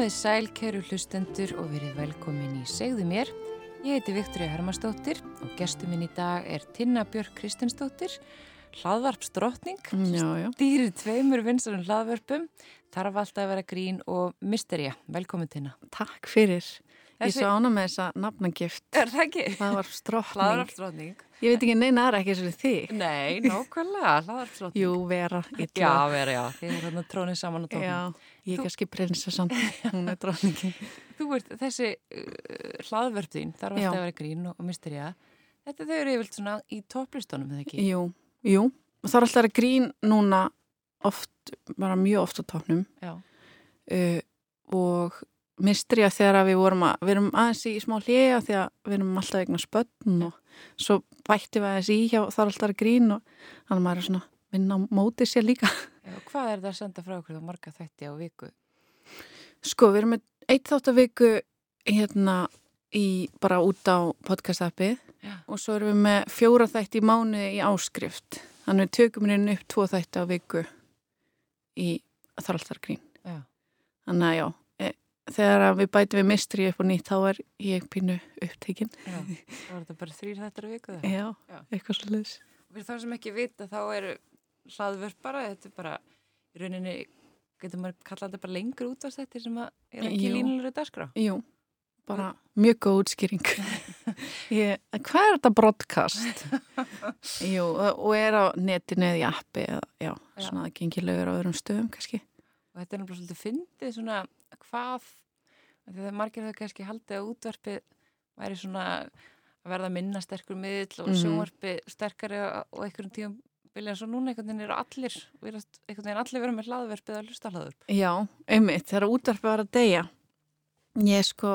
Komið sæl, kæru hlustendur og verið velkomin í Segðu mér. Ég heiti Viktoria Hermansdóttir og gestur minn í dag er Tinna Björk Kristinsdóttir, hlaðvarpsdrottning, stýrið tveimur vinsarum hlaðvarpum, þarf alltaf að vera grín og mysteria. Velkomin Tinna. Takk fyrir. Ég sá hana með þessa nafnagift. Er það ekki? Hlaðvarpsdrottning. Hlaðvarpsdrottning. Ég veit ekki neina aðra ekki sem þig. Nei, nákvæmlega, hlaðvarpsdrottning. Jú, vera. Illa. Já, vera, já. Er ég er kannski prinsessan. Hún er drottningin. Þú ert þessi uh, hlaðvörpðin, þarf alltaf að vera grín og, mysteria. Þetta þau eru yfirlt svona í topplistónum, eða ekki? Jú, jú. Það er alltaf að grín núna oft, bara mjög oft á toppnum. Já. Uh, og mistrija þegar við vorum að, við erum aðeins í smá því að við erum alltaf eignar spötn og svo bætti við aðeins í hjá þar alltaf að grín og maður er svona vinna á móti sér líka. Hvað er það að senda frá okkur þá marga þætti á viku? Sko, við erum með eitt þátt að viku hérna í, bara út á podcast-appið og svo erum við með fjóra þætti í mánuði í áskrift. Þannig við tökum hérna upp tvo þætti á viku í þar alltaf að grín. Já. Þannig að já, þegar við bætum við mistri upp og nýtt þá er ég pínu upptekinn Já, þá er þetta bara þrýr þettar að vika Já, Já, eitthvað svolítið Fyrir þá sem ekki vita þá eru hlaðvörp bara, þetta er bara í rauninni, getur maður kallað þetta bara lengur út á þetta sem að er ekki línulegur dagskrá Jú, bara mjög góð útskýring ég, Hvað er þetta broadcast? Jú, og er á netinu eða í appi eða, já, já. svona að gengi lögur á öðrum stöðum kannski og þetta er náttúrulega svolítið fyndið svona hvað, þegar margir það kannski haldið að útvarpið væri svona að verða minna sterkur miðl og -hmm. sjónvarpið sterkari og einhverjum tíum vilja eins og núna einhvern veginn eru allir einhvern veginn allir verið með hlaðverfið að hlusta hlaðverf Já, einmitt, þegar útvarpið var að deyja. Ég sko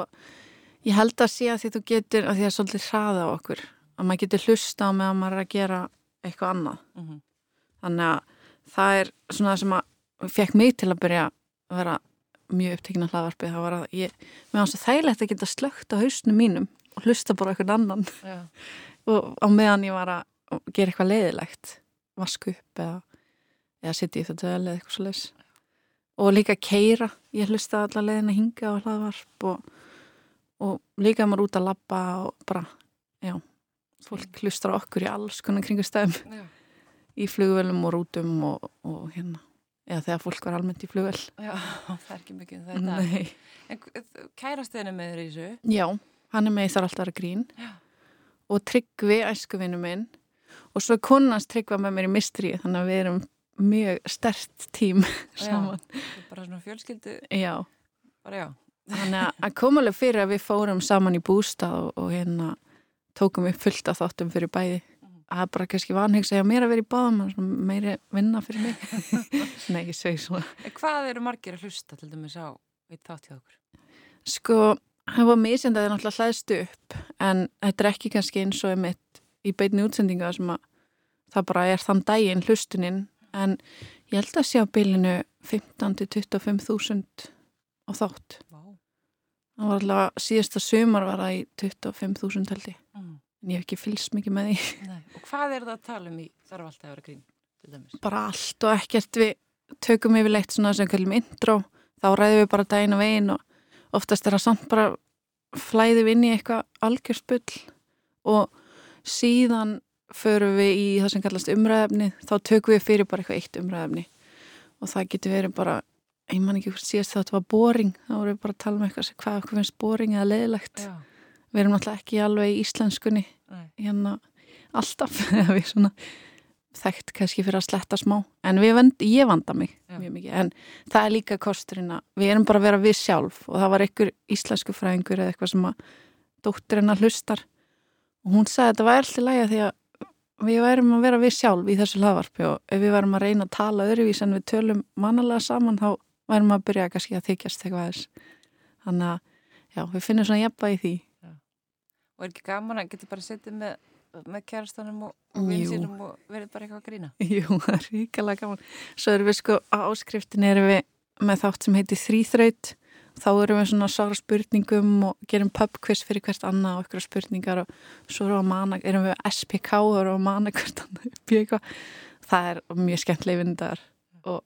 ég held að sé að því þú getur að því að svolítið hraða á okkur að maður getur hlusta á meðan maður er að gera eitthvað annað. Mm -hmm. þannig að það er svona það sem að fekk mig til að byrja að vera mjög upptekina hlaðvarpi þá var að ég, mér finnst það þægilegt að geta slögt á hausnum mínum og hlusta bara eitthvað annan. Og á meðan ég var að gera eitthvað leiðilegt vasku upp eða, eða sitt í þetta eða eitthvað svo leiðis og líka keira, ég hlusta allar leiðin að hinga á hlaðvarp og, og líka maður út að labba og bara, já fólk hlustar okkur í alls konar kringustæðum í flugvelum og rútum og, og hérna. Eða þegar fólk var almennt í flugvel Já, það er ekki mikið um þetta. En kærasteinu með þér í þessu? Já, hann er með þar alltaf að grín. Já. og Tryggvi, æskuvinu minn og svo er konans Tryggva með mér í mistri þannig að við erum mjög stert tím saman. Bara svona fjölskyldu. Já, já. Þannig að kom alveg fyrir að við fórum saman í bústað og, og hérna tókum við fullt af þáttum fyrir bæði. Það er bara kannski vanhengst að hafa meira verið í báðum meiri vinna fyrir mig. Nei, ég segi svona Hvað eru margir að hlusta til dæmis á eitt þátt hjá okkur? Sko, það var misend að það náttúrulega hlæðst upp en þetta er ekki kannski eins og einmitt í beitni útsendinga sem að það bara er þann daginn hlustuninn en ég held að sé á bylinu 15-25 þúsund á þátt. Wow. það var alltaf síðasta sömar var það í 25 þúsund held ég. Mm. En ég hef ekki fylgst mikið með því. Nei. Og hvað er það að tala um í þarf alltaf að vera grín? Bara allt og ekkert. Við tökum yfirleitt svona sem kallum intro. Þá ræðum við bara daginn og veginn og oftast er það samt bara flæðum inn í eitthvað algjörspunl og síðan förum við í það sem kallast umræðefni þá tökum við fyrir bara eitthvað eitt umræðefni og það getur verið bara ég man ekki hvort síðast þetta var boring þá vorum við bara að tala um eitthvað hvað okkur finnst boring eða leðilegt við erum náttúrulega ekki alveg í íslenskunni hérna alltaf. Við svona þekkt kannski fyrir að sletta smá. En vend, ég vanda mig Já. mjög mikið. En það er líka kosturinn að við erum bara að vera við sjálf. Og það var einhver íslensku fræðingur eða eitthvað sem að dóttirinn að hlustar og hún sagði að þetta var alltaf læga því að við værum að vera við sjálf í þessu hlaðvarpi og ef við værum að reyna að tala öðruvís en við tölum manalega saman þá værum að byrja kannski að þykjast eitthvað þess þannig að já, við finnum svona jafnba í því. Og er ekki gaman að geta bara setið með, með kærastanum og, og vinsinum og verið bara eitthvað að grína? Jú, það er ríkala gaman. Svo erum við sko á áskriftin erum við með þátt sem heitir þrýþraut þá erum við svona sára spurningum og gerum pubquiz fyrir hvert annað og ykkur spurningar og svo erum við, mana, erum við SPK og erum við að mana hvert annað í það er mjög skemmtileg vindar og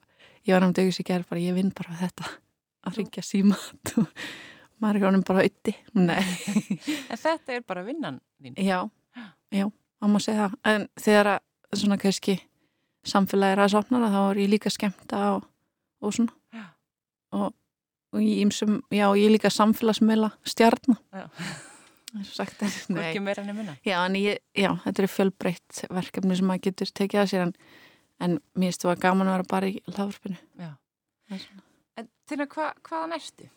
ég var náttúrulega auðvitað ekki að bara ég vinn bara þetta að ringja símat. Og maður er honum bara auði en þetta er bara vinnan þín. Já, já, maður má segja það. En þegar að svona kannski samfélagi er að sopna þá er ég líka skemmta og, og svona. Og, og ég ímsum, já, ég líka samfélagsmiðla stjarnar Sagt, ekki meira enn minna. Já, ég, já, þetta er fjölbreytt verkefni sem maður getur tekið að sér en, en mér finnst þú að gaman að vera bara í hlaðvarpinu. En til að hva, hvaðan ertu?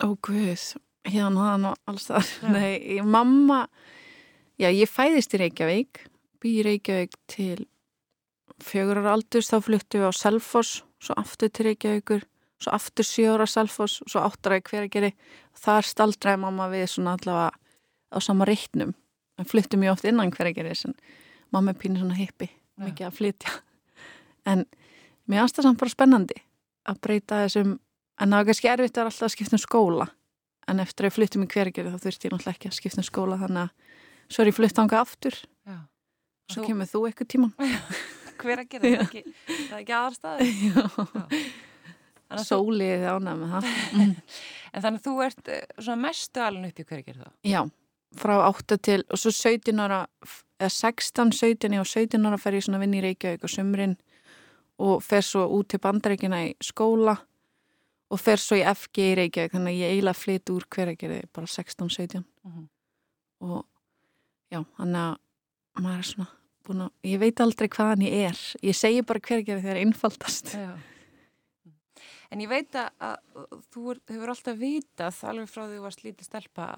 ó guð, hérna hann og alls það nei, ég, mamma já, ég fæðist í Reykjavík bý í Reykjavík til fjögurar aldurs. Þá fluttu við á Selfoss svo aftur til Reykjavíkur svo aftur sjóra Salfos og svo áttræði hver að gera. Þar staldræði mamma við svona allavega á sama reitnum. En flyttum ég oft innan hver að gera þess en mamma er pínir svona hippi mikið að flytja. En mér aðstæða samt bara spennandi að breyta þessum en það var kannski erfitt að alltaf skipta um skóla. En eftir að ég flyttum í hver að gera þá þurfti ég náttúrulega ekki að skipta um skóla þannig að svo er ég flytt ánga aftur. Já. svo þú... kemur þú eitthvað tíma hver að gera, það er ekki, ekki aðarstaði Sólið ánað með það. En þannig að þú ert eh, mestu alveg upp í hverju gerð það? Já, frá 8 til og svo 17 ára eða 16, 17 og 17 ára fer ég svona vinn í Reykjavík og sömrin og fer svo út til bandarækina í skóla og fer svo í FG í Reykjavík þannig að ég eiginlega flyt úr hverju gerði bara 16, 17 uh -huh. og já, þannig að maður er svona búin að, ég veit aldrei hvaðan ég er. Ég segi bara hverju gerði þegar einfaldast. Já En ég veit að, þú hefur alltaf vitað alveg frá því þú varst lítið stelpa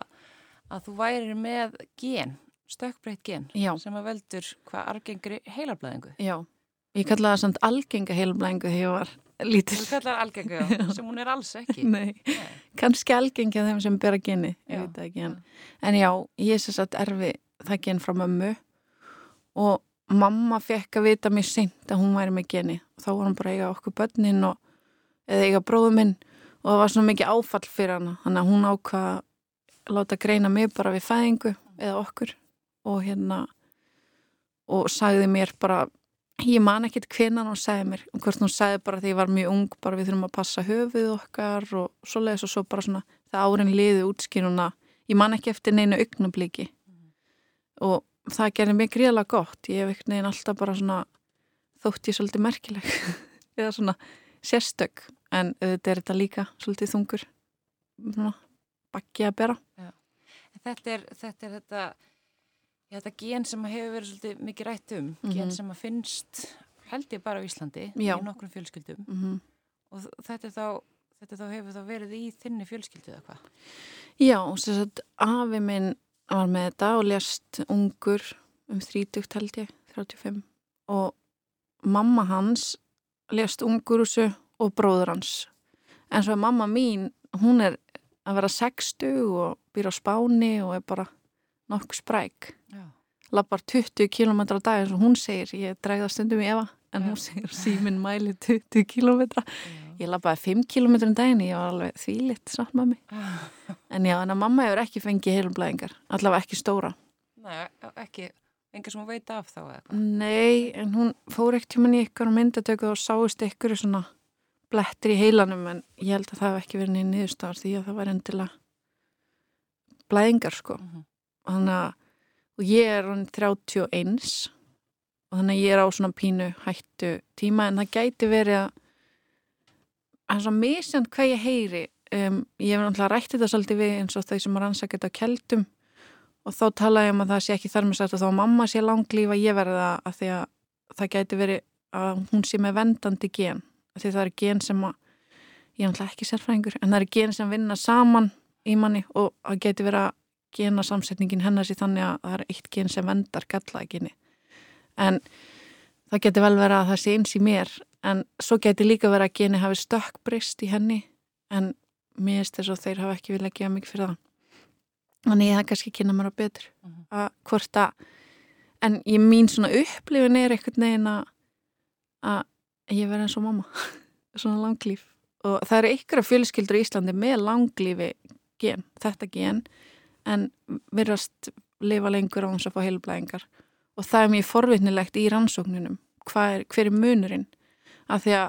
að þú væri með gen, stökkbreytt gen Já. sem að veldur hvað argengri heilablaðingu. Já, ég kallaði það samt algenga heilablaðingu þegar ég var lítið. Þú kallaði það algenga, sem hún er alls ekki. Nei, Nei. kannski algengja þeim sem bera geni, ég veit ekki. En, en já, ég sér satt erfi það gen frá mömmu og mamma fekk að vita mér seint að hún væri með geni og þá var hún bara eiga okkur börnin og eða eiga bróðu minn. Og það var svona mikið áfall fyrir hana. Þannig að hún ákvað að láta greina mig bara við fæðingu eða okkur. Og hérna og sagði mér bara ég man ekkert hvenan hún sagði mér. Og hvort hún sagði bara því ég var mjög ung bara við þurfum að passa höfuð okkar og svo leiðis og svo bara svona það árin liði útskýruna ég man ekki eftir neina augnabliki mm. og það gerði mig gríðalega gott. Ég hef ekkert neginn alltaf bara svona þótt ég svolítið merkileg eða svona sérstök en auðvitað er þetta líka svolítið þungur bakki að bera þetta er þetta, er þetta, ja, þetta gen sem hefur verið svolítið mikið rætt um mm -hmm. gen sem að finnst held ég bara á Íslandi Já. í nokkrum fjölskyldum mm -hmm. og þetta, þá, þetta þá hefur þá verið í þinni fjölskyldu eða hvað? Já, afi minn var með þetta og lest ungur um 30 held ég, 35 og mamma hans lest ungurusu og bróður hans. En svo er mamma mín hún er að vera 60 og býr á spáni og er bara nokk spræk. Lappar 20 km á dag eins og hún segir, ég dregða stundum í Eva en Já. hún segir síminn mæli 20 km ég lappaði 5 km um daginn ég var alveg þvílitt satt með mig en já, en að mamma hefur ekki fengið heilublæðingar allavega ekki stóra. Nei, ekki Engar sem hún veit af þá eða eitthvað? Nei, en hún fór ekkert hjá manni ykkur og myndatöku og sáist ykkur svona blettir í heilanum en ég held að það hef ekki verið niður niðurstafar því að það var endilega blæðingar sko. Mm -hmm. Þannig að og ég er hann 31 og þannig að ég er á svona pínu hættu tíma en það gæti verið að það er svo misjant hvað ég heyri um, ég hef náttúrulega rætt þetta svolítið við eins og þau sem er ansakit á keldum og þá tala ég um að það sé ekki þar með sagt að þá mamma sé langlífa ég verða að því að það gæti verið að hún sé með vendandi gen því það er gen sem að ég er náttúrulega ekki sérfræðingur en það er gen sem vinna saman í manni og það geti verið að gena samsetningin hennar sér þannig að það er eitt gen sem vendar gallaði geni en það geti vel verið að það sé eins í mér en svo geti líka verið að geni hafi stökkbrist í henni en mér finnst þess að þeir hafa ekki viljað gefa mikið fyrir það Þannig ég það kannski kynna mér á betur uh mhm. -huh. að hvort að en ég mín svona upplifin er eitthvað negin að að ég verði eins og mamma. Svona langlýf og það eru ykkur af fjölskyldur í Íslandi með langlýfi gen, þetta gen en verðast lifa lengur á hans að fá heilblæðingar og það er mjög forvittnilegt í rannsóknunum er, hver er munurinn? Af því að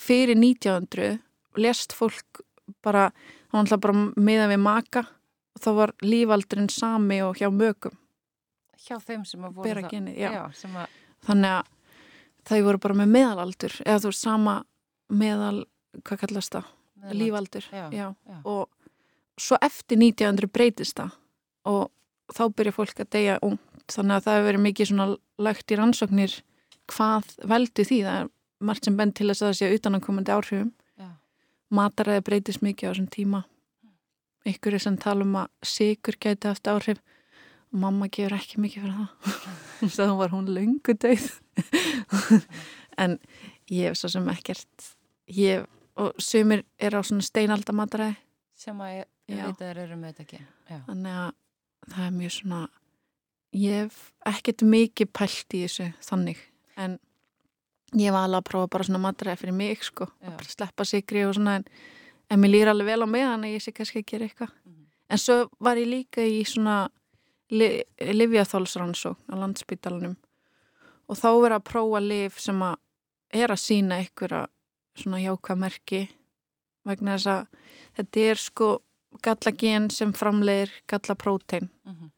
fyrir 1900 lest fólk bara, það var alltaf bara miða við maka. Og þá var lífaldurinn sami og hjá mögum hjá þeim sem að voru það genið, já. Já, að... þannig að það voru bara með meðalaldur eða þú veist sama meðal hvað kallast það, lífaldur já, og svo eftir 1900 breytist það og þá byrja fólk að deyja ungt. Þannig að það hefur verið mikið svona lagt í rannsóknir hvað veldu því. Það er margt sem bend til þess að það sé utanankomandi áhrifum. Mataræði breytist mikið á þessum tíma. Ykkur er sem tala um að sigur gæti haft áhrif mamma gefur ekki mikið fyrir það. Þá var hún lungu döið en ég hef svo sem ekkert ég, og sumir er á svona steinaldamataræði. Sem að ég, ég veit að það eru með þetta ekki. Já. þannig að það er mjög svona ég hef ekkert mikið pælt í þessu þannig. En ég var alveg að prófa bara svona matræði fyrir mig sko, að sleppa sigri og svona en, en mér lýr alveg vel á meðan að ég sé kannski að gera eitthvað. Mm -hmm. en svo var ég líka í svona li, livjathálsrannsók á landsbytalanum og þá verið að prófa liv sem að er að sína einhverja svona hjákamerki vegna þess að þetta er sko gallagen sem framlegir gallaprótein mm -hmm.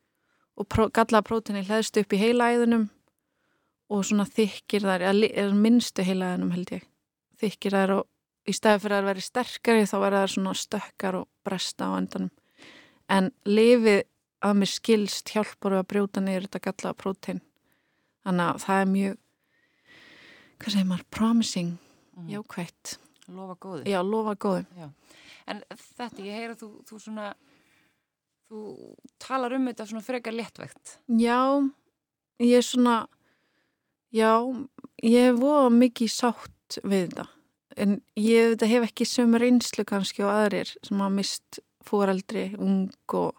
og gallapróteini hlæðst upp í heilaæðunum og svona þykir þær, eða minnstu heilaðinum held ég, þykir þær og í stæði fyrir að vera sterkari þá verða þær svona stökkar og bresta á endanum. En lifið að mér skilst hjálpar að brjóta niður þetta galla prótein þannig að það er mjög hvað segir maður, promising mm. jákvægt lofa góði, Já, lofa góði. Já. en þetta, ég heyra þú, þú svona þú talar um þetta svona frekar léttvægt já, ég er svona Já, ég hef voða mikið sátt við þetta en ég þetta, hef ekki sömur einslu kannski og aðrir sem hafa mist fóreldri, ung og,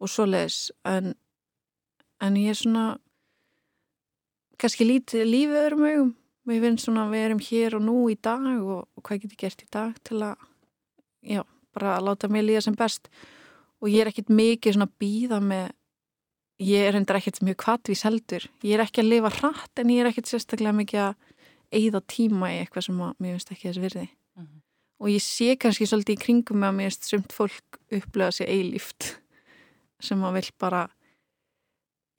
og svoleiðis. En, en ég er svona kannski lítið lífið öðrum augum. Við finnst svona að við erum hér og nú í dag og, og hvað getur gert í dag til að já, bara að láta mig líða sem best. Og ég er ekkit mikið svona býða með ég er hendur ekkert mjög kvatvís heldur. Ég er ekki að lifa hratt en ég er ekkert sérstaklega mikið að eigða tíma í eitthvað sem að mér finnst ekki þess virði. Uh mhm. -huh. og ég sé kannski svolítið í kringum með að mér finnst sumt fólk upplega sér eilíft sem að vil bara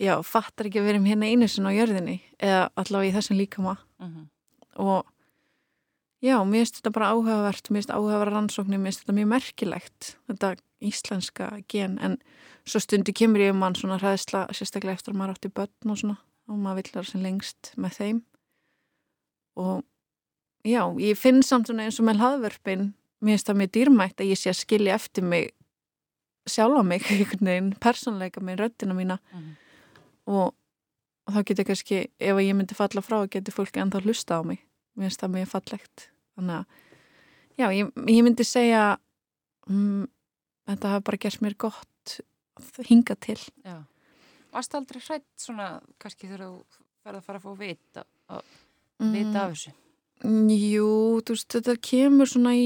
já, fattar ekki að vera um hérna einu sinna á jörðinni eða allavega í þessum líkama uh mhm. -huh. og já, mér finnst þetta bara áhugavert mér finnst áhugavara rannsóknir, mér finnst þetta mjög merkilegt þetta íslenska gen en svo stundu kemur ég um mann svona hræðsla sérstaklega eftir að maður átti börn og svona og maður vill vera sem lengst með þeim og já, ég finn samt svona eins og með hlaðverfin mér finnst það mjög dýrmætt að ég sé að skilja eftir mig sjálfa mig einhvern veginn, persónleika með röttina mína mm -hmm. og, og þá getur kannski, ef ég myndi falla frá getur fólki ennþá hlusta á mig mér finnst það mjög fallegt þannig að, já, ég, ég myndi segja um, þetta hafa bara gert mér gott hinga til Já. Varst aldrei hrætt svona kannski þegar þú verður að fara að fá vita að mm. vita af þessu Jú, þú veist þetta kemur svona í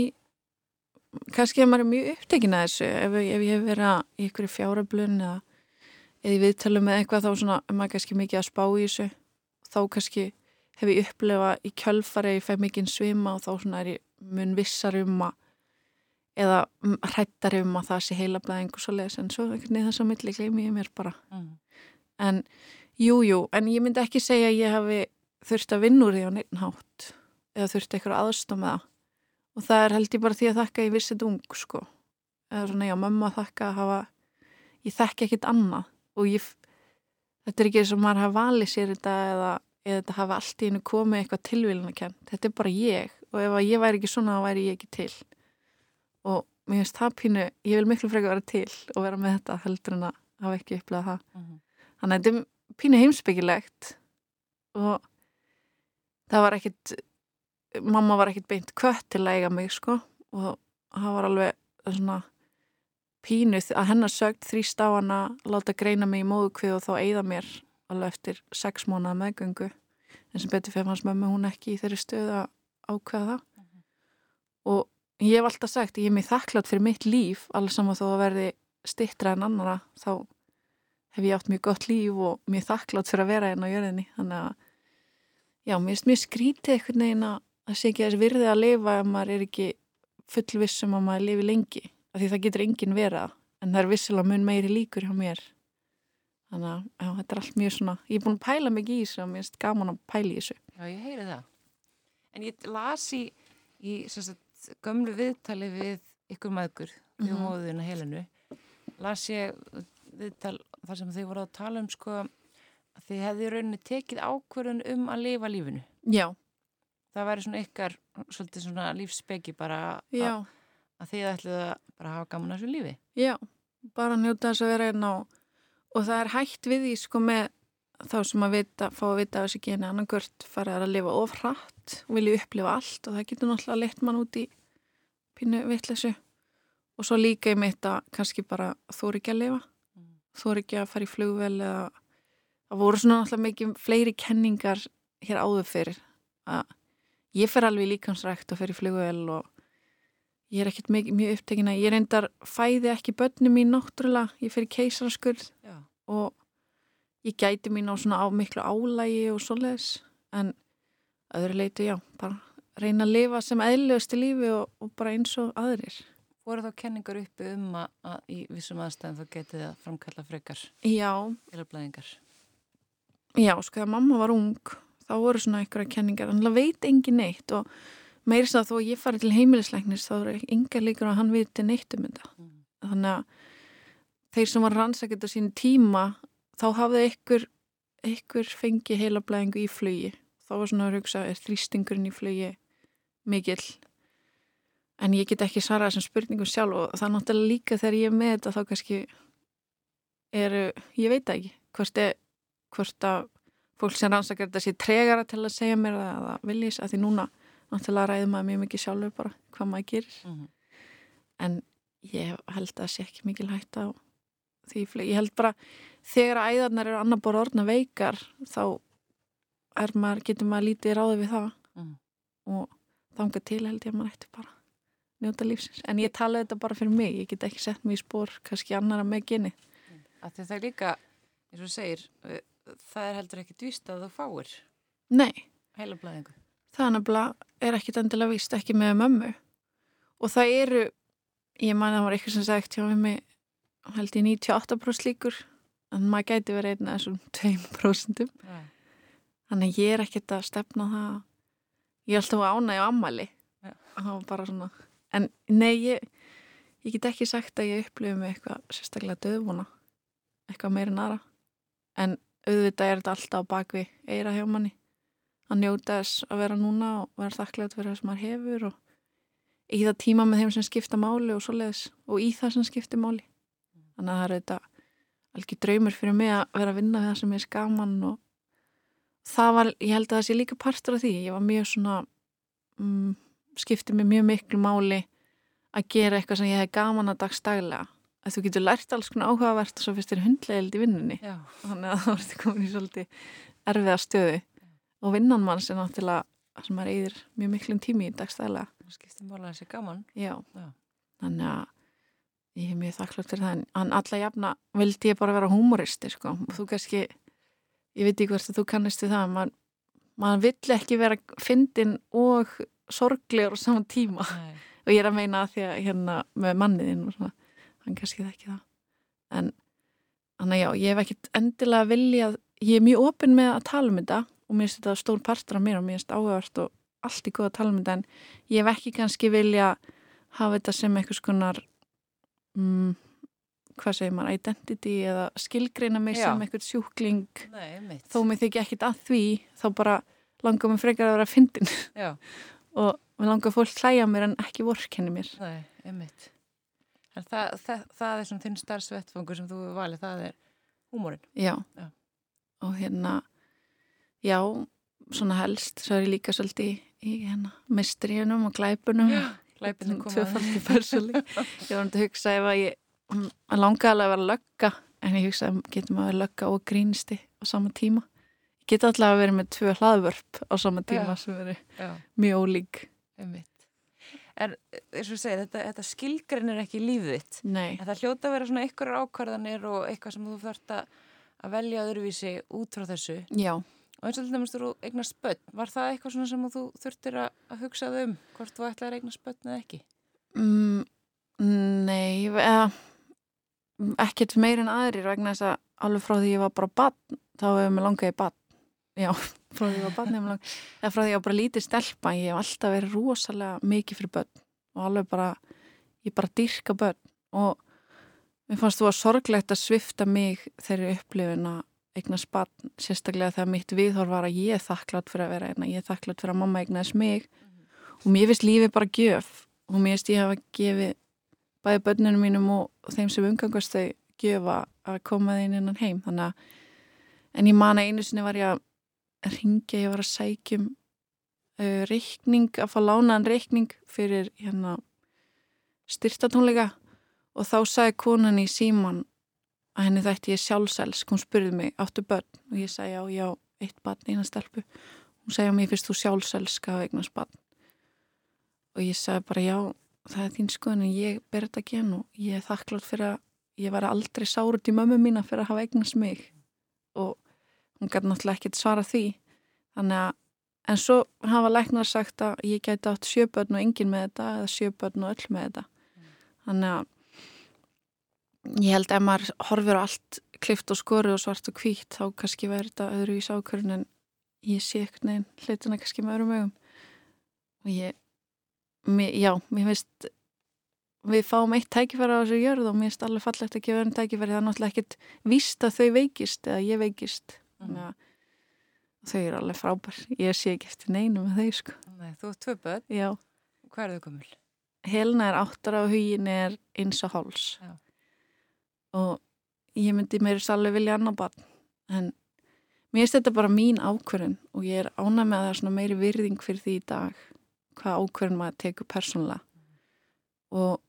kannski að maður er mjög upptekin að þessu. Ef, ef ég hef verið í ykkur fjáröflun eða eða ég viðtala með eitthvað þá svona er maður kannski mikið að spá í þessu. Þá kannski hef ég upplefað í kjölfari ég fæ mikið svima og þá svona er ég mun vissar um að eða hrættar um að það sé heila blæðing og svo leiðis en svo ekkert niður þess að milli gleymi ég mér bara. Mm. en jújú, jú, en ég myndi ekki segja að ég hafi þurft að vinna úr því á neittnhátt eða þurft eitthvað aðstof með það og það er held ég bara því að þakka ég vissið ung sko. Eða svona já, mamma þakka að hafa ég þekki ekkit annað. Og ég þetta er ekki eins og maður hafa valið sér þetta eða, eða þetta hafa allt í hennu komið eitthvað tilvílun að kenn þetta er bara ég. Og ef ég væri ekki svona þá væri ég ekki til. Og mér finnst það pínu, ég vil miklu frekar vera til og vera með þetta heldur en að hafa ekki upplegað það. Mhm. -huh. þannig að þetta er pínu heimsbyggilegt og það var ekkit mamma var ekkit beint kvött til að eiga mig sko. Og það var alveg svona pínuð að hennar sögt þrýst á hana láta greina mig í móðukvið og þá eigða mér alveg eftir sex mónað meðgöngu. En sem betur fyrir hans mömmu hún ekki í þeirri stöðu að ákveða það. Uh -huh. og ég hef alltaf sagt, ég er mér þakklátt fyrir mitt líf, alveg saman þó að verði stittra en annara, þá hef ég átt mjög gott líf og mér þakklátt fyrir að vera einn hérna á jörðinni. Þannig að, já, mér mjög skrítið einhvern veginn að það sé ekki að þess virði að lifa ef maður er ekki fullvissum að maður lifi lengi af því það getur enginn vera en það er vissilega mun meiri líkur hjá mér. Þannig að já, þetta er allt mjög svona ég er búin að pæla mikið í þessu og mér finnst gaman að pæla í þessu. Já, ég heyri það. En ég las í, í sagt, gömlu viðtali við ykkur maður mm -hmm. móðuna helinu las ég viðtal þar sem þau voru að tala um sko að þið hefði rauninni tekið ákverðun um að lifa lífinu. Já Það væri svona ykkar svolítið svona lífsbeggi bara að, að þið ætluðu að bara hafa gaman að þessu lífi? Já, bara njóta þess að vera einn á og það er hægt við því sko með þá sem að vita, fá að vita að þessi geni. Annarkvört farið að lifa ofrætt og vilja upplifa allt og það getur náttúrulega leitt mann út í pínu vittlesu og svo líka ég mitt að kannski bara þóri ekki að lifa. Mm. þóri ekki að fara í flugvel eða það voru svona náttúrulega mikið fleiri kenningar hér áður fyrir að ég fer alveg líkansrækt að fer í flugvel og ég er ekkert mjög, mjög upptekina ég reyndar fæði ekki börnum mín náttúrulega, ég fer í keisaraskurð og ég gæti mín á svona á miklu álægi og svoleiðis en öðru leitu já, bara reyna að lifa sem eðlusti lífi og, og bara eins og aðrir. Voru þá kenningar uppi um að, að í vissum aðstæðum þá getið það framkalla frekar Já. Elablaðingar Já, sko þegar mamma var ung þá voru svona einhverja kenningar. En það veit engin neitt og meirins að þó ég fari til heimilisleiknis þá eru yngar líkur að hann viti neitt um þetta. Mm. þannig að þeir sem var rannsækjað á sín tíma þá hafði ykkur ykkur fengi heilablaðingu í flugi. Þá var svona að hugsa er þrýstingurinn í flugi mikill? En ég get ekki svara þessum spurningum sjálf og það er náttúrulega líka þegar ég er með þetta þá kannski er, ég veit ekki hvort, er, hvort að fólk sem rannsakar þetta sé tregara til að segja mér það að viljís að því núna náttúrulega ræður maður mjög mikið sjálfur bara hvað maður gerir. Mm -hmm. en ég held að það sé ekki mikið hægt á því ég held bara þegar æðarnar eru annar bor orðna veikar þá maður, getur maður lítið ráði við það. Mm. og þánga til held ég að maður ætti bara njóta lífsins, en ég tala þetta bara fyrir mig ég get ekki sett mér í spór, kannski annara með geni. Það er líka, eins og segir eh, það er heldur ekki dvíst að þú fáir Nei. Heila blæðingu Það er nefnilega, er ekkit endilega víst ekki með mömmu. Og það eru ég man að það var eitthvað sem sagt hjá mig held ég 98% líkur en maður gæti verið einn af þessum 2% þannig að ég er ekkit að stefna það. Ég er alltaf ánæg á ammali svona en nei, ég, ég get ekki sagt að ég upplifi mig eitthvað sérstaklega döðvona eitthvað meira nara en auðvitað er þetta alltaf á bakvi eira hjá manni. Að njóta þess að vera núna og vera þakklægt fyrir það sem maður hefur og í það tíma með þeim sem skipta máli og svoleiðis og í það sem skipta máli. Þannig að það er þetta alveg draumur fyrir mig að vera að vinna við það sem er skaman og það var, ég held að það sé líka partur af því, ég var mjög svona um, skiptir mér mjög miklu máli að gera eitthvað sem ég hef gaman að dagstaglega að þú getur lært alls konar áhugavert og svo fyrst er hundlegildi í vinnunni Já. þannig að það vorti komin í svolítið erfiða stöðu Já. og vinnan manns er náttúrulega sem maður eigðir mjög miklum tími í dagstaglega Það skiptir mála þessi gaman Já. þannig að ég hef mjög þakklátt fyrir það en alla jafna vildi ég bara vera humoristi sko. og þú kannski ég veit ekki hvert að þú kannist við það maður man vill ekki vera fyndin og sorglegur á saman tíma og ég er að meina að því að hérna með manniðinn og svona, hann kannski það ekki það. En þannig já, ég hef ekkert endilega viljað ég er mjög ofinn með að tala um þetta og mér finnst þetta stór partur af mér og mér finnst áhugavert og allt í góð að tala um þetta en ég hef ekki kannski vilja hafa þetta sem eitthvað skonar mm, hvað segir maður, identity eða skilgreina mig já. sem eitthvað sjúkling. Nei, þó mig þykja ekkit að því þá bara langar mér frekar að vera að fyndin og mér langar fólk hlæja mér en ekki vorkenni mér. Nei, einmitt En það, það, það er svona þinn starfsvettfangur sem þú valið, það er húmórin já. já, og hérna já, svona helst svo er ég líka svolítið í, í hérna, mistríunum og glæpunum. Já, glæpunum komaði ég var að hugsa ef að ég langaði alveg að vera lögga en ég hugsaði, getur maður að vera lögga og grínsti á sama tíma? Geta alltaf að vera með tvö hlaðvörp á sama tíma já, sem veri mjög ólík. Einmitt. En eins og segir, þetta, þetta skilgrin er ekki lífið þitt Nei. en það hljóta að vera svona einhverjar ákvarðanir og eitthvað sem þú þarfst að velja öðruvísi út frá þessu Já og eins og til dæmis þú eignast börn var það eitthvað svona sem þú þurftir að hugsa um hvort þú ætlaði að eignast börn eða ekki? Mm, nei, eða ekkert meir en aðrir vegna þess að alveg frá því ég var bara bann, þá hefur mér langað í bann já, frá því ég var bann eða frá því ég var bara lítið stelpa ég hef alltaf verið rosalega mikið fyrir börn og alveg bara ég bara dyrka börn. Og mér fannst þú að sorglegt að svifta mig þeirri upplifin að eignast barn, sérstaklega þegar mitt viðhorf var að ég er þakklátt fyrir að vera einna, ég er þakklátt fyrir að mamma eignast mig. Mm -hmm. og mér finnst lífið bara gjöf og mér finnst ég hafa gefið bæði börnunum mínum og þeim sem umgangast þau gjöfa að koma þeim innan heim. Þannig að en ég man að einu sinni var ég að ringja, ég var að sækjum uh, reikning, að fá lánaðan reikning fyrir hérna styrtatónleika. Og þá sagði konan í síman að henni þætti ég sjálfselsk, hún spurði mig áttu börn? Og ég sagði já, já, eitt barn eina stelpu, hún að mér finnst þú sjálfselska að eignast barn. Og ég sagði bara já það er þín skoðin en ég ber þetta gen og ég er þakklátt fyrir að ég var aldrei sárut í mömmu mína fyrir að hafa eignast mig. Og hún gæti náttúrulega ekkert svara því. Þannig að en svo hafa læknar sagt að ég gæti átt sjöbörn og engin með þetta eða sjöbörn og öll með þetta. Þannig að ég held að ef maður horfir á allt klift og skori og svart og kvítt þá kannski verður þetta öðru í sákurinn en ég sé ekkert neginn hlutina kannski með öðrum ögum og ég mér, já, mér finnst við fáum eitt tækifæri á þessu jörð og mér finnst alveg fallegt að gefa einn tækifæri. Það er náttúrulega ekkert víst að þau veikist eða ég veikist þannig að þau eru alveg frábær. Ég sé ekki eftir neinu með þau sko. Nei, Þú er tvö börn? Já. Hvað er þau komul? Helna er áttar og hugin er eins og háls Já. og ég myndi mér svolítið vilja annar barn. En mér finnst þetta bara mín ákverðin og ég er ánað með að það er svona meiri virðing fyrir því í dag hvað ákverðin maður tekur persónulega. Og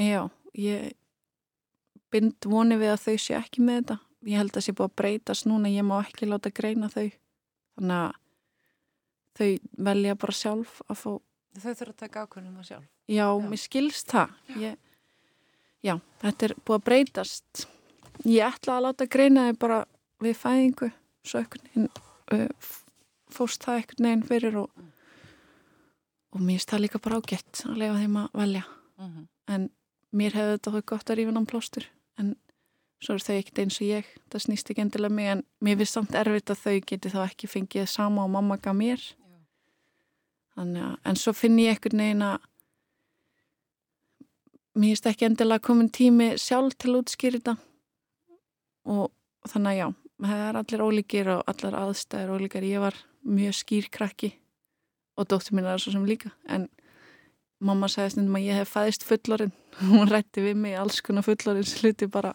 já, ég bind voni við að þau sé ekki með þetta ég held að það sé búið að breytast núna ég má ekki láta greina þau þannig að þau velja bara sjálf að fá Þau þurfa að taka ákvörnum það sjálf. Já, já. mér skilst það. Ég, já, þetta er búið að breytast. Ég ætla að láta greina þið bara við fæðingu, svo ekkert neginn, uh, fóst það ekkert neginn fyrir og, og mér það líka bara ágætt að lega þeim að velja. Mhm. -huh. En mér hefði þetta þau gott að rífa náttúrulega plástur, en svo er þau ekkert eins og ég. Það snýst ekki endilega mig, en mér finnst samt erfitt að þau geti þá ekki fengið sama og mamma gaf mér. Þannig að, en svo finn ég ekkert neina mér finnst ekki endilega komin tími sjálf til að útskýra þetta. Og, þannig að já, það er allir ólíkir og allar aðstæðir ólíkar. Ég var mjög skýrkrakki og dóttur mín er svo sem líka. En mamma sagði stundum að ég hef fæðist fullorinn hún rætti við mig alls konar fullorinn sluti bara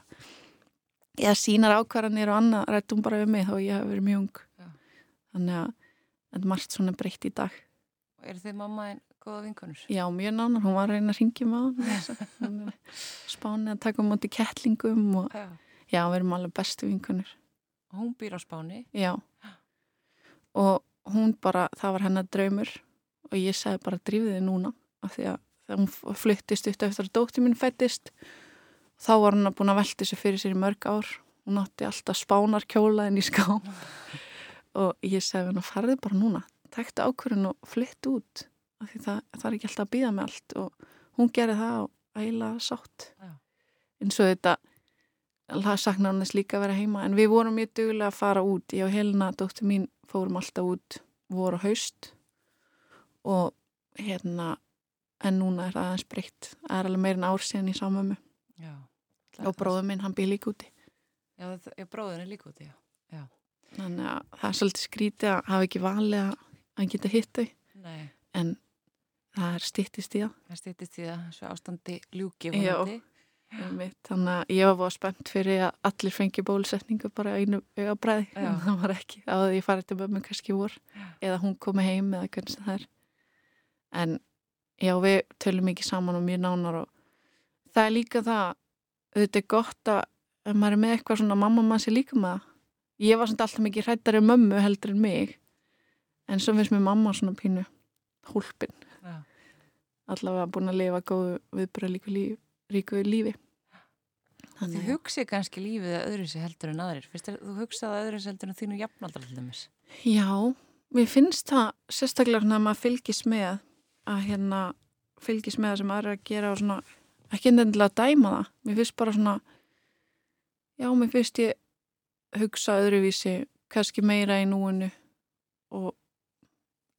ég sínar ákvarðanir og annað rætti hún bara við mig þá ég hef verið mjög ung já. þannig að þetta er margt svona breytt í dag Og er þið mamma einn góða vinkunur? Já, mjög nánar, hún var að reyna að ringja með hann Spáni að taka mútið kettlingum og já. já, við erum alveg bestu vinkunur Og hún býr á Spáni? Já og hún bara, það var hennar draumur og ég segði bara drífið þið núna af því að hún flyttist upp eftir að dótti mín fættist þá var að búin að velta þessu fyrir sér í mörg ár. Hún átti alltaf spánar kjóla en í ská og ég segði hennar farðið bara núna. Tekta ákvörðin og flytt út. Það, það er ekki alltaf að býða með allt. Og hún gerði það og eiginlega sátt. Já. eins og þetta það saknar hann þess líka að vera heima. En við vorum mjög duglega að fara út. Ég og Helena, dóttur mín, fórum alltaf út voru haust. Og hérna en núna er það aðeins breytt. Það er alveg meirinn ár síðan í samömu og bróður minn, hann býr líka úti. Já, bróðin er líka úti, já. já. Þannig að það er svolítið skrítið að hafa ekki valið að að geta hitt þau. En það er stýttist í það. Það er stýttist í það, svo ástandi ljúki Já, þannig að ég var spennt fyrir að allir fengi bólusetningu bara einu auðabræði en það var ekki á því að ég farið til mömmu kannski vor. Eða hún komi heim eða hvernig það er. En já, við tölum ekki saman og mjög nánar og það er líka það þetta er gott að ef maður er með eitthvað svona mamma mann sé líka það. Ég var svona alltaf mikið hrættari mömmu heldur en mig en svo finnst mér mamma svona pínu hólpin. Ja. allavega búin að lifa góðu viðbúra líku líf, ríku lífi. Þið hugsið kannski lífið að öðru sér heldur en aðrir. Fyrst, þú hugsað að öðru sér heldur en þínu jafnaldar Já, mér finnst það sérstaklega að maður fylgis með að hérna fylgis með það sem aðra að gera og svona, ekki endilega að dæma það. Mér finnst bara svona já, mér finnst ég hugsa öðruvísi, kannski meira í núinu og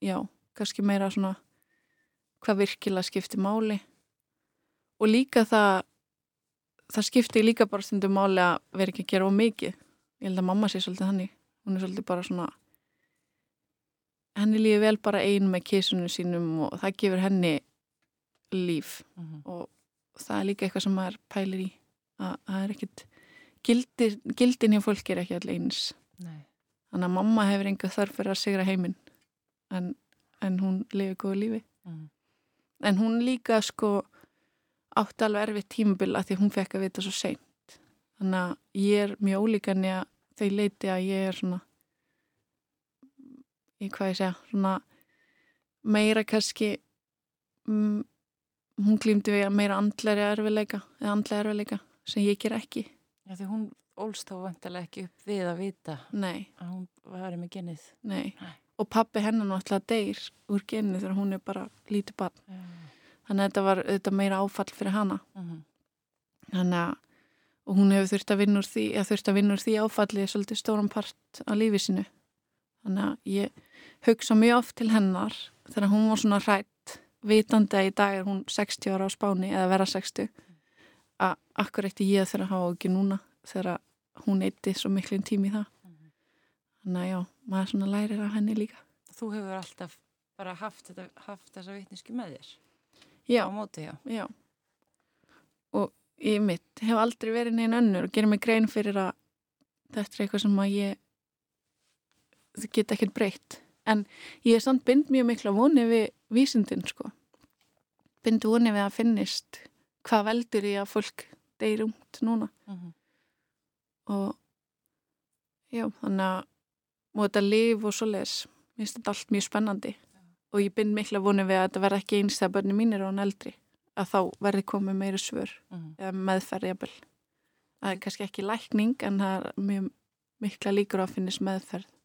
já, kannski meira svona hvað virkilega skiptir máli. Og líka það það skiptir líka bara stundum máli að vera ekki að gera ómikið ég held að mamma sé svolítið hannig hún er svolítið bara svona henni lífi vel bara einu með kísunum sínum og það gefur henni líf mm -hmm. og það er líka eitthvað sem maður pælir í. Að það er ekkit gildin, gildin hjá fólk er ekki allir eins. Nei. þannig að mamma hefur einhver þarf fyrir að sigra heiminn. En, en hún lifi góðu lífi. Mm. En hún líka sko átti alveg erfið tímabil að því hún fekk að vita svo seint. Þannig að ég er mjög ólíkan í að þau leiti að ég er svona í hvað ég segja svona meira kannski um, hún klýmdi við meira andlæri erfiðleika eða andlæri erfiðleika sem ég ger ekki Já því hún ólst þá vantilega ekki upp við að vita Nei. að hún var með genið Nei. Nei. og pappi hennan náttúrulega deyr úr genið þegar hún er bara lítið barn mm þannig að þetta var þetta meira áfall fyrir hana. -huh. þannig að og hún hefur þurft að vinna úr því að þurft að vinna úr því áfalli svolítið stóran part á lífi sinu þannig að ég hugsa mjög oft til hennar þegar hún var svona hrætt vitandi að í dag er hún 60 ára á spáni eða vera 60 að akkur eitt ég þegar að hafa ekki núna þegar hún eitti svo miklum tími í það -huh. þannig að já, maður svona lærir af henni líka Þú hefur alltaf bara haft, þetta, haft þessa vitniski með þér já. á móti, já. já. Og ég mitt hef aldrei verið neina önnur og gerir mig grein fyrir að þetta er eitthvað sem að ég það geta ekkert breytt. En ég er samt bind mjög miklu að voni við vísindin, sko. Bind voni við að finnist hvað veldur í að fólk deyri umt núna. Mhm. -huh. Og já, þannig að og þetta liv og svo les, mér finnst þetta allt mjög spennandi og ég bind mikla vonið við að þetta verði ekki eins þegar börnum mín er á hann eldri að þá verði komið meiri svör mm. eða meðferð það er kannski ekki lækning en það er mjög mikla líkur að finnist meðferð mm,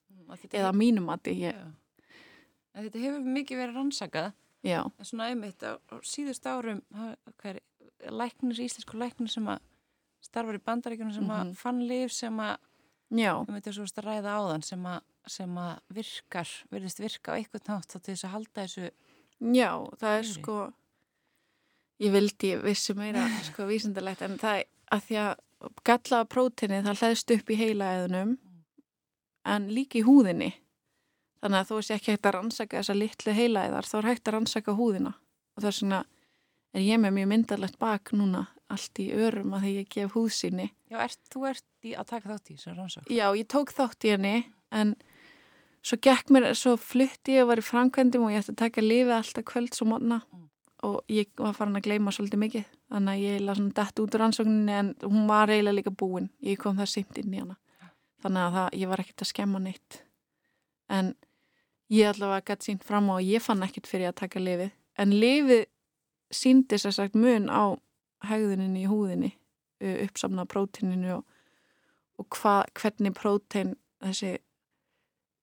eða hef... mínum að ég... Þetta hefur mikið verið rannsakað Já. en svona einmitt á, á síðust árum er, læknir, íslensku læknir sem að starfar í bandaríkunum sem mm -hmm. að fann liv sem að að ræða á þann sem að sem að virkar, verðist virka á eitthvað nátt þá til þess að halda þessu Já, það er sko ég vildi vissu meira sko vísendalegt en það að því að gallaða prótini það hlæðst upp í heilaæðunum mm. En líka í húðinni. Þannig að þú veist ekki hægt að rannsaka þessa litlu heilaæðar þá er hægt að rannsaka húðina. Og það er svona er ég með mjög myndalegt bak núna allt í örum að því ég gef húðsýni. Já, ert, þú ert í að taka þátt í þessu rannsaka Já, ég tók þátt í henni en svo gekk mér, svo flytti ég og var í framkvæmdum og ég ætti að taka lífið alltaf kvöld svo mótna mm. og ég var farin að gleyma svolítið mikið þannig að ég laði svona dætt út úr ansókninni en hún var eiginlega líka búin. Ég kom það seint inn í hana þannig að það, ég var ekkert að skemma neitt en ég allavega gæti sínt fram á og ég fann ekkert fyrir að taka lífið en lífið síndi sér sagt mun á hægðuninni í húðinni uppsamna prótíninu og, og hva, hvernig prótín þessi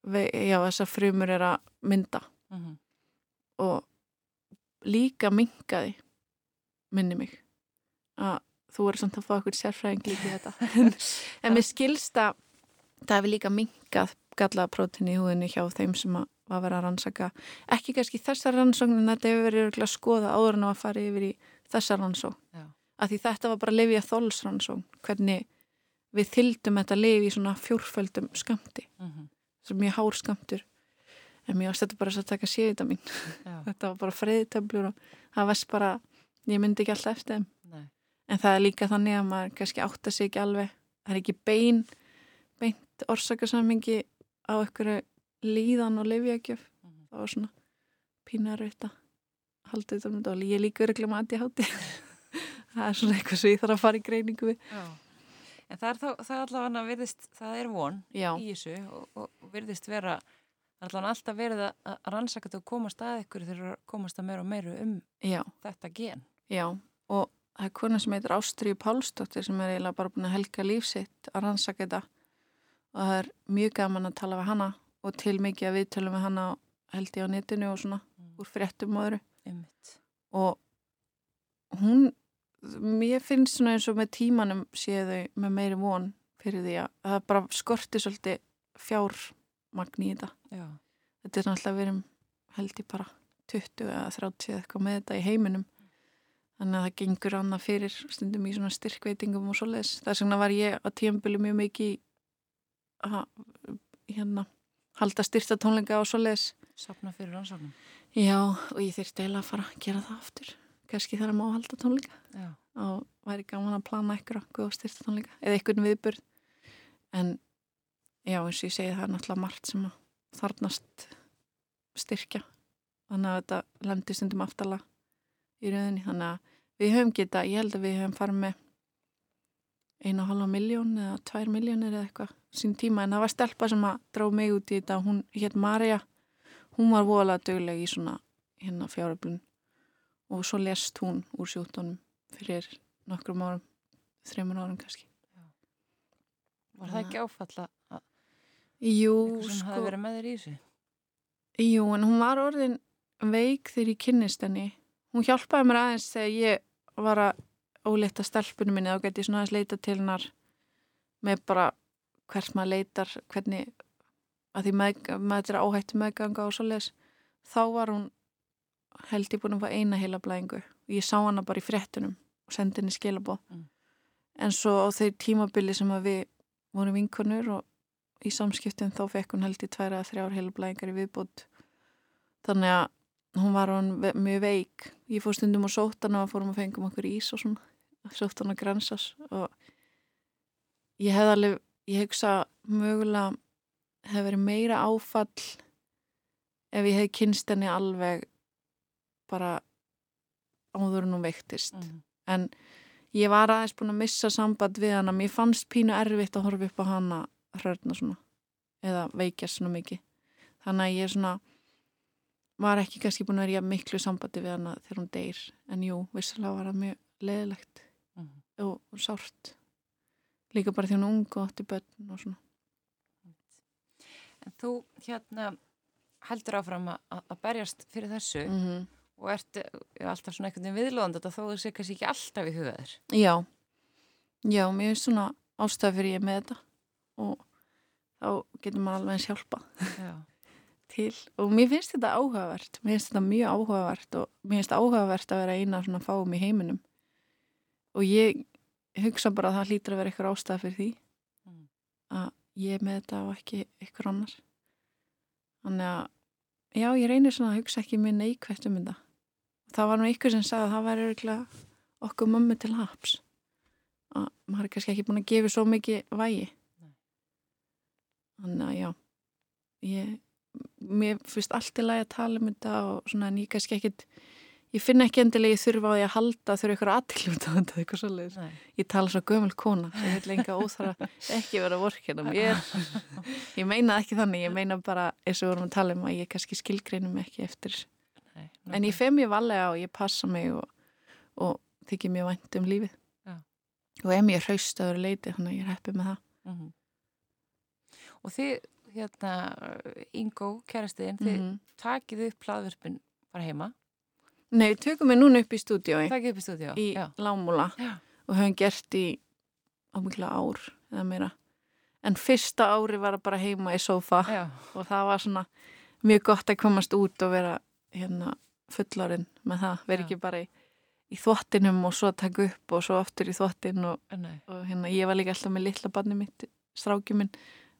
já, þessar frumur er að mynda uh mhm. -huh. og líka mingaði minni mig að þú er samt að fá okkur sérfræðing líka í þetta en mér skilsta það hefur líka mingað gallaða prótin í húðinni hjá þeim sem að að vera að rannsaka. Ekki kannski þessar rannsóknin þetta hefur verið að skoða áður en að fara yfir í þessar rannsók að því þetta var bara að lifi að þólsrannsók hvernig við þyldum þetta lifi í svona fjórföldum skamti uh. -huh sem mjög hár skamtur en mér ástættu bara að taka séðita mín þetta var bara freyðitöflur og það varst bara, ég myndi ekki alltaf eftir þeim. Nei. en það er líka þannig að maður kannski átta sig ekki alveg. Það er ekki bein beint orsakasammingi á einhverju líðan og lefjagjöf mm -hmm. það var svona pínarvita haldið þetta um þetta ég er líka öruglega með aðtíhátti það er svona eitthvað sem ég þarf að fara í greiningu við Já. En það er, þá, það er allavega virðist, það er von Já. í þessu og, og virðist vera, það er allavega alltaf verið að, að rannsaka þetta og komast að ykkur þegar komast að meira og meira um Já. þetta gen. Já, og það er konar sem heitir Ástriði Pálsdóttir sem er eiginlega bara búin að helga lífsitt að rannsaka þetta og það er mjög gaman að tala við hana og til mikið að við tölum við hana held ég á netinu og svona mm. úr fréttum og öðru. Ymmitt. og hún mér finnst svona eins og með tímanum séu þau með meiri von fyrir því að það bara skorti svolítið fjármagn í þetta Já. þetta er náttúrulega verið held ég bara 20 eða 30 eitthvað með þetta í heiminum þannig að það gengur annað fyrir stundum í svona styrkveitingum og svoleiðis þess vegna var ég að tíambili mjög mikið hérna halda styrta tónleika og svoleiðis. Sapna fyrir rannsóknum. Já, og ég þurfti eiginlega að fara að gera það aftur. Kannski þar að má halda tónleika. Já. og væri gaman að plana eitthvað góða styrta tónleika eða einhvern viðburð. En já, eins og ég segi það er náttúrulega margt sem þarnast styrkja. Þannig að þetta lendi stundum aftala í rauninni, þannig að við höfum geta, ég held að við höfum farið með einu og halva miljón eða tvær miljónir eða eitthvað sín tíma, en það var stelpa sem að drá mig út í þetta, hún hétt Marja hún var voðalega dögleg í svona hérna fjáröflun. Og svo lest hún úr sjúkdónum fyrir nokkrum árum þreymur árum kannski. Var það ekki áfalla að Jú, sem sko hafi verið með þér í þessu? Jú, en hún var orðin veik þegar ég kynnist henni. Hún hjálpaði mér aðeins þegar ég var að ólita stelpunum minni. Og geti svona aðeins leita til hennar með bara hvert maður leitar, hvernig að því með, maður er áhættu meðganga og svo les. Þá var hún held ég búin að fá eina heila blæðingu og ég sá hana bara í fréttunum og sendi henni skilabóð. Mm. En svo á þeir tímabili sem að við vorum vinkonur og í samskiptum þá fekk hún held í tværa þrjár heilablæðingar í viðbútt þannig að hún var hún mjög veik ég fór stundum og sótt hana og fórum að fengum okkur ís og svona sótt hana grænsas og ég hef alveg ég hugsa mögulega hef verið meira áfall ef ég hef kynst henni alveg bara áður en hún veiktist. Mm. en ég var aðeins búin að missa samband við hana, mér fannst pínu erfitt að horfa upp á hana hrörna svona eða veikjast svona mikið. Þannig að ég svona var ekki kannski búin að vera miklu sambandi við hana þegar hún deyr. En jú, vissulega var það mjög leðilegt Mm. og, og sárt líka bara því hún er ung og átti börn og svona En þú hérna heldur áfram að, berjast fyrir þessu mm -hmm. og ert eh, alltaf svona einhvern veginn viðlóðandi þetta þó þú sé kannski ekki alltaf í hugaður. Já, já, mér finnst svona ástæða fyrir ég með þetta og þá getur maður alveg eins hjálpa Já. til og mér finnst þetta áhugavert mér finnst þetta mjög áhugavert og mér finnst áhugavert að vera eina svona fáum í heiminum og ég hugsa bara að það hlýtur að vera eitthvað ástæða fyrir því. Mm. að ég er með þetta og ekki eitthvað annar. Þannig að já, ég reynir svona að hugsa ekki minn neikvægt um þetta. Það var nú ykkur sem sagði að það væri örugglega okkur mömmu til haps. Að maður er kannski ekki búin að gefa svo mikið vægi. Nei. þannig að já ég, mér finnst allt í lagi að tala um þetta og svona en ég kannski ekkit ég finn ekki endilega ég þurfa á því að halda þurfa ykkur aðtilum þetta þetta eitthvað Nei. ég tala svo gömul kona sem ég vil enga óþara ekki vera vorkina mér ég meina ekki þannig, ég meina bara eins og vorum að tala um að ég kannski skilgreinum ekki eftir Nei, en ég fem ég valega og ég passa mig og, og þykir mér vænt um lífið Já. og er mér hraust að vera leiti þannig að ég er heppið með það Mhm. Og þið, hérna, Ingo, kærastiðin, þið Mhm. takið upp hlaðverfin bara heima, Nei, tökum við núna upp í stúdíói takið upp í stúdíu. í Já. Lámúla Já. og höfum gert í ámikla ár eða meira en fyrsta ári var það bara heima í sófa Já. og það var svona mjög gott að komast út og vera hérna fullorinn með það, vera Já. ekki bara í, í þvottinum og svo taka upp og svo aftur í þvottin og, og hérna ég var líka alltaf með litla barni mitt, stráki minn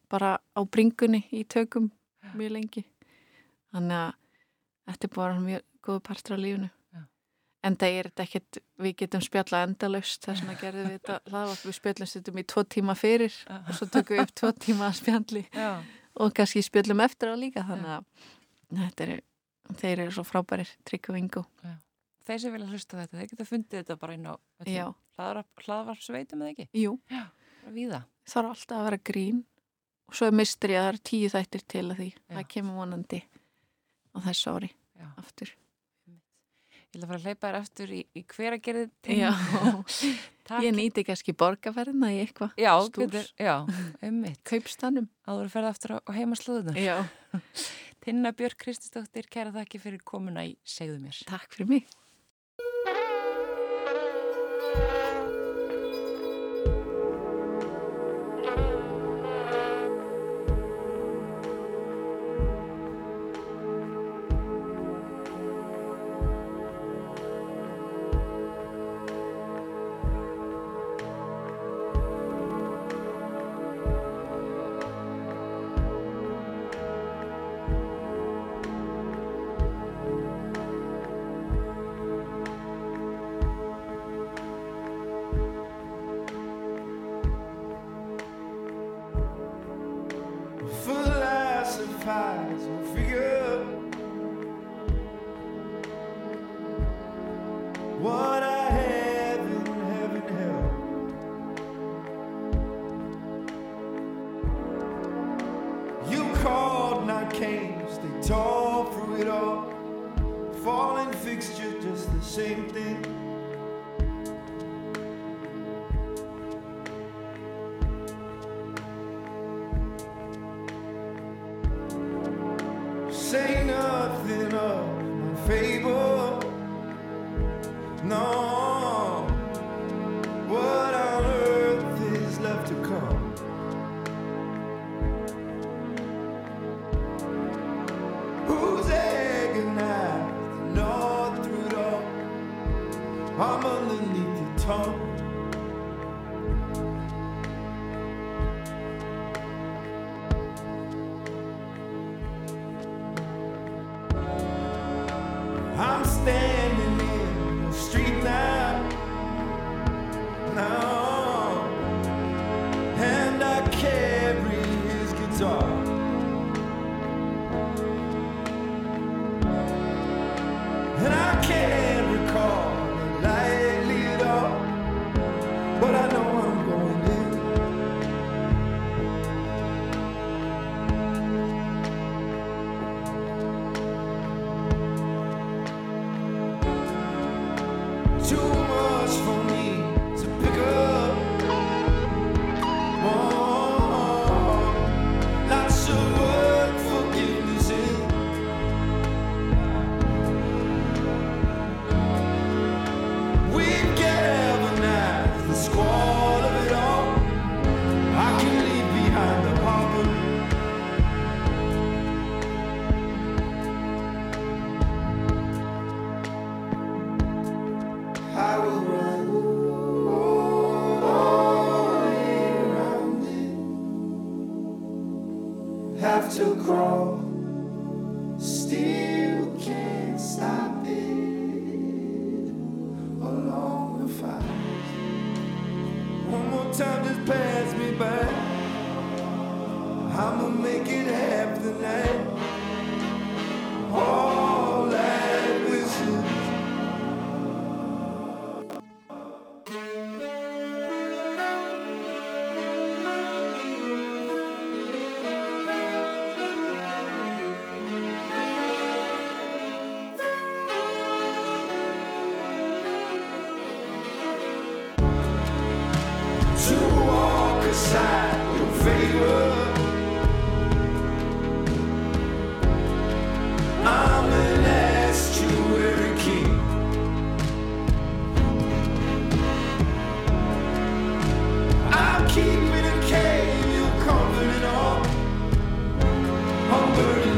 bara á bringunni í tökum mjög lengi þannig að þetta er bara mjög góðu partur á lífinu Já. en það er ekkert við getum spjallað endalaust þess vegna gerðum við þetta hlaðvarp, við spjallum stundum í tvo tíma fyrir og svo tökum við upp tvo tíma að spjalli Já. og kannski spjöllum eftir á líka þannig að þetta er, þeir eru svo frábærir Tryggvi Ingo Þeir sem vilja hlusta þetta, þeir geta fundið þetta bara inn á Já. hlaðvarpsveitum eða ekki? Jú, Bara Víða. þarf alltaf að vera grín og svo er misteri að það er tíu þættir til að því Já. það kemur vonandi á þessu ári Já. aftur Ég ætla að fara að hleypa þér aftur í, í hveragerðið. Já, ég nýti kannski borgarferðina í eitthvað Já, getur, já, ummitt. kaupstanum Áður að ferða aftur á, heimaslúðunar. Já, Tinna Björk Kristisdóttir, kæra þakki fyrir komuna í Segðu mér. takk fyrir mig number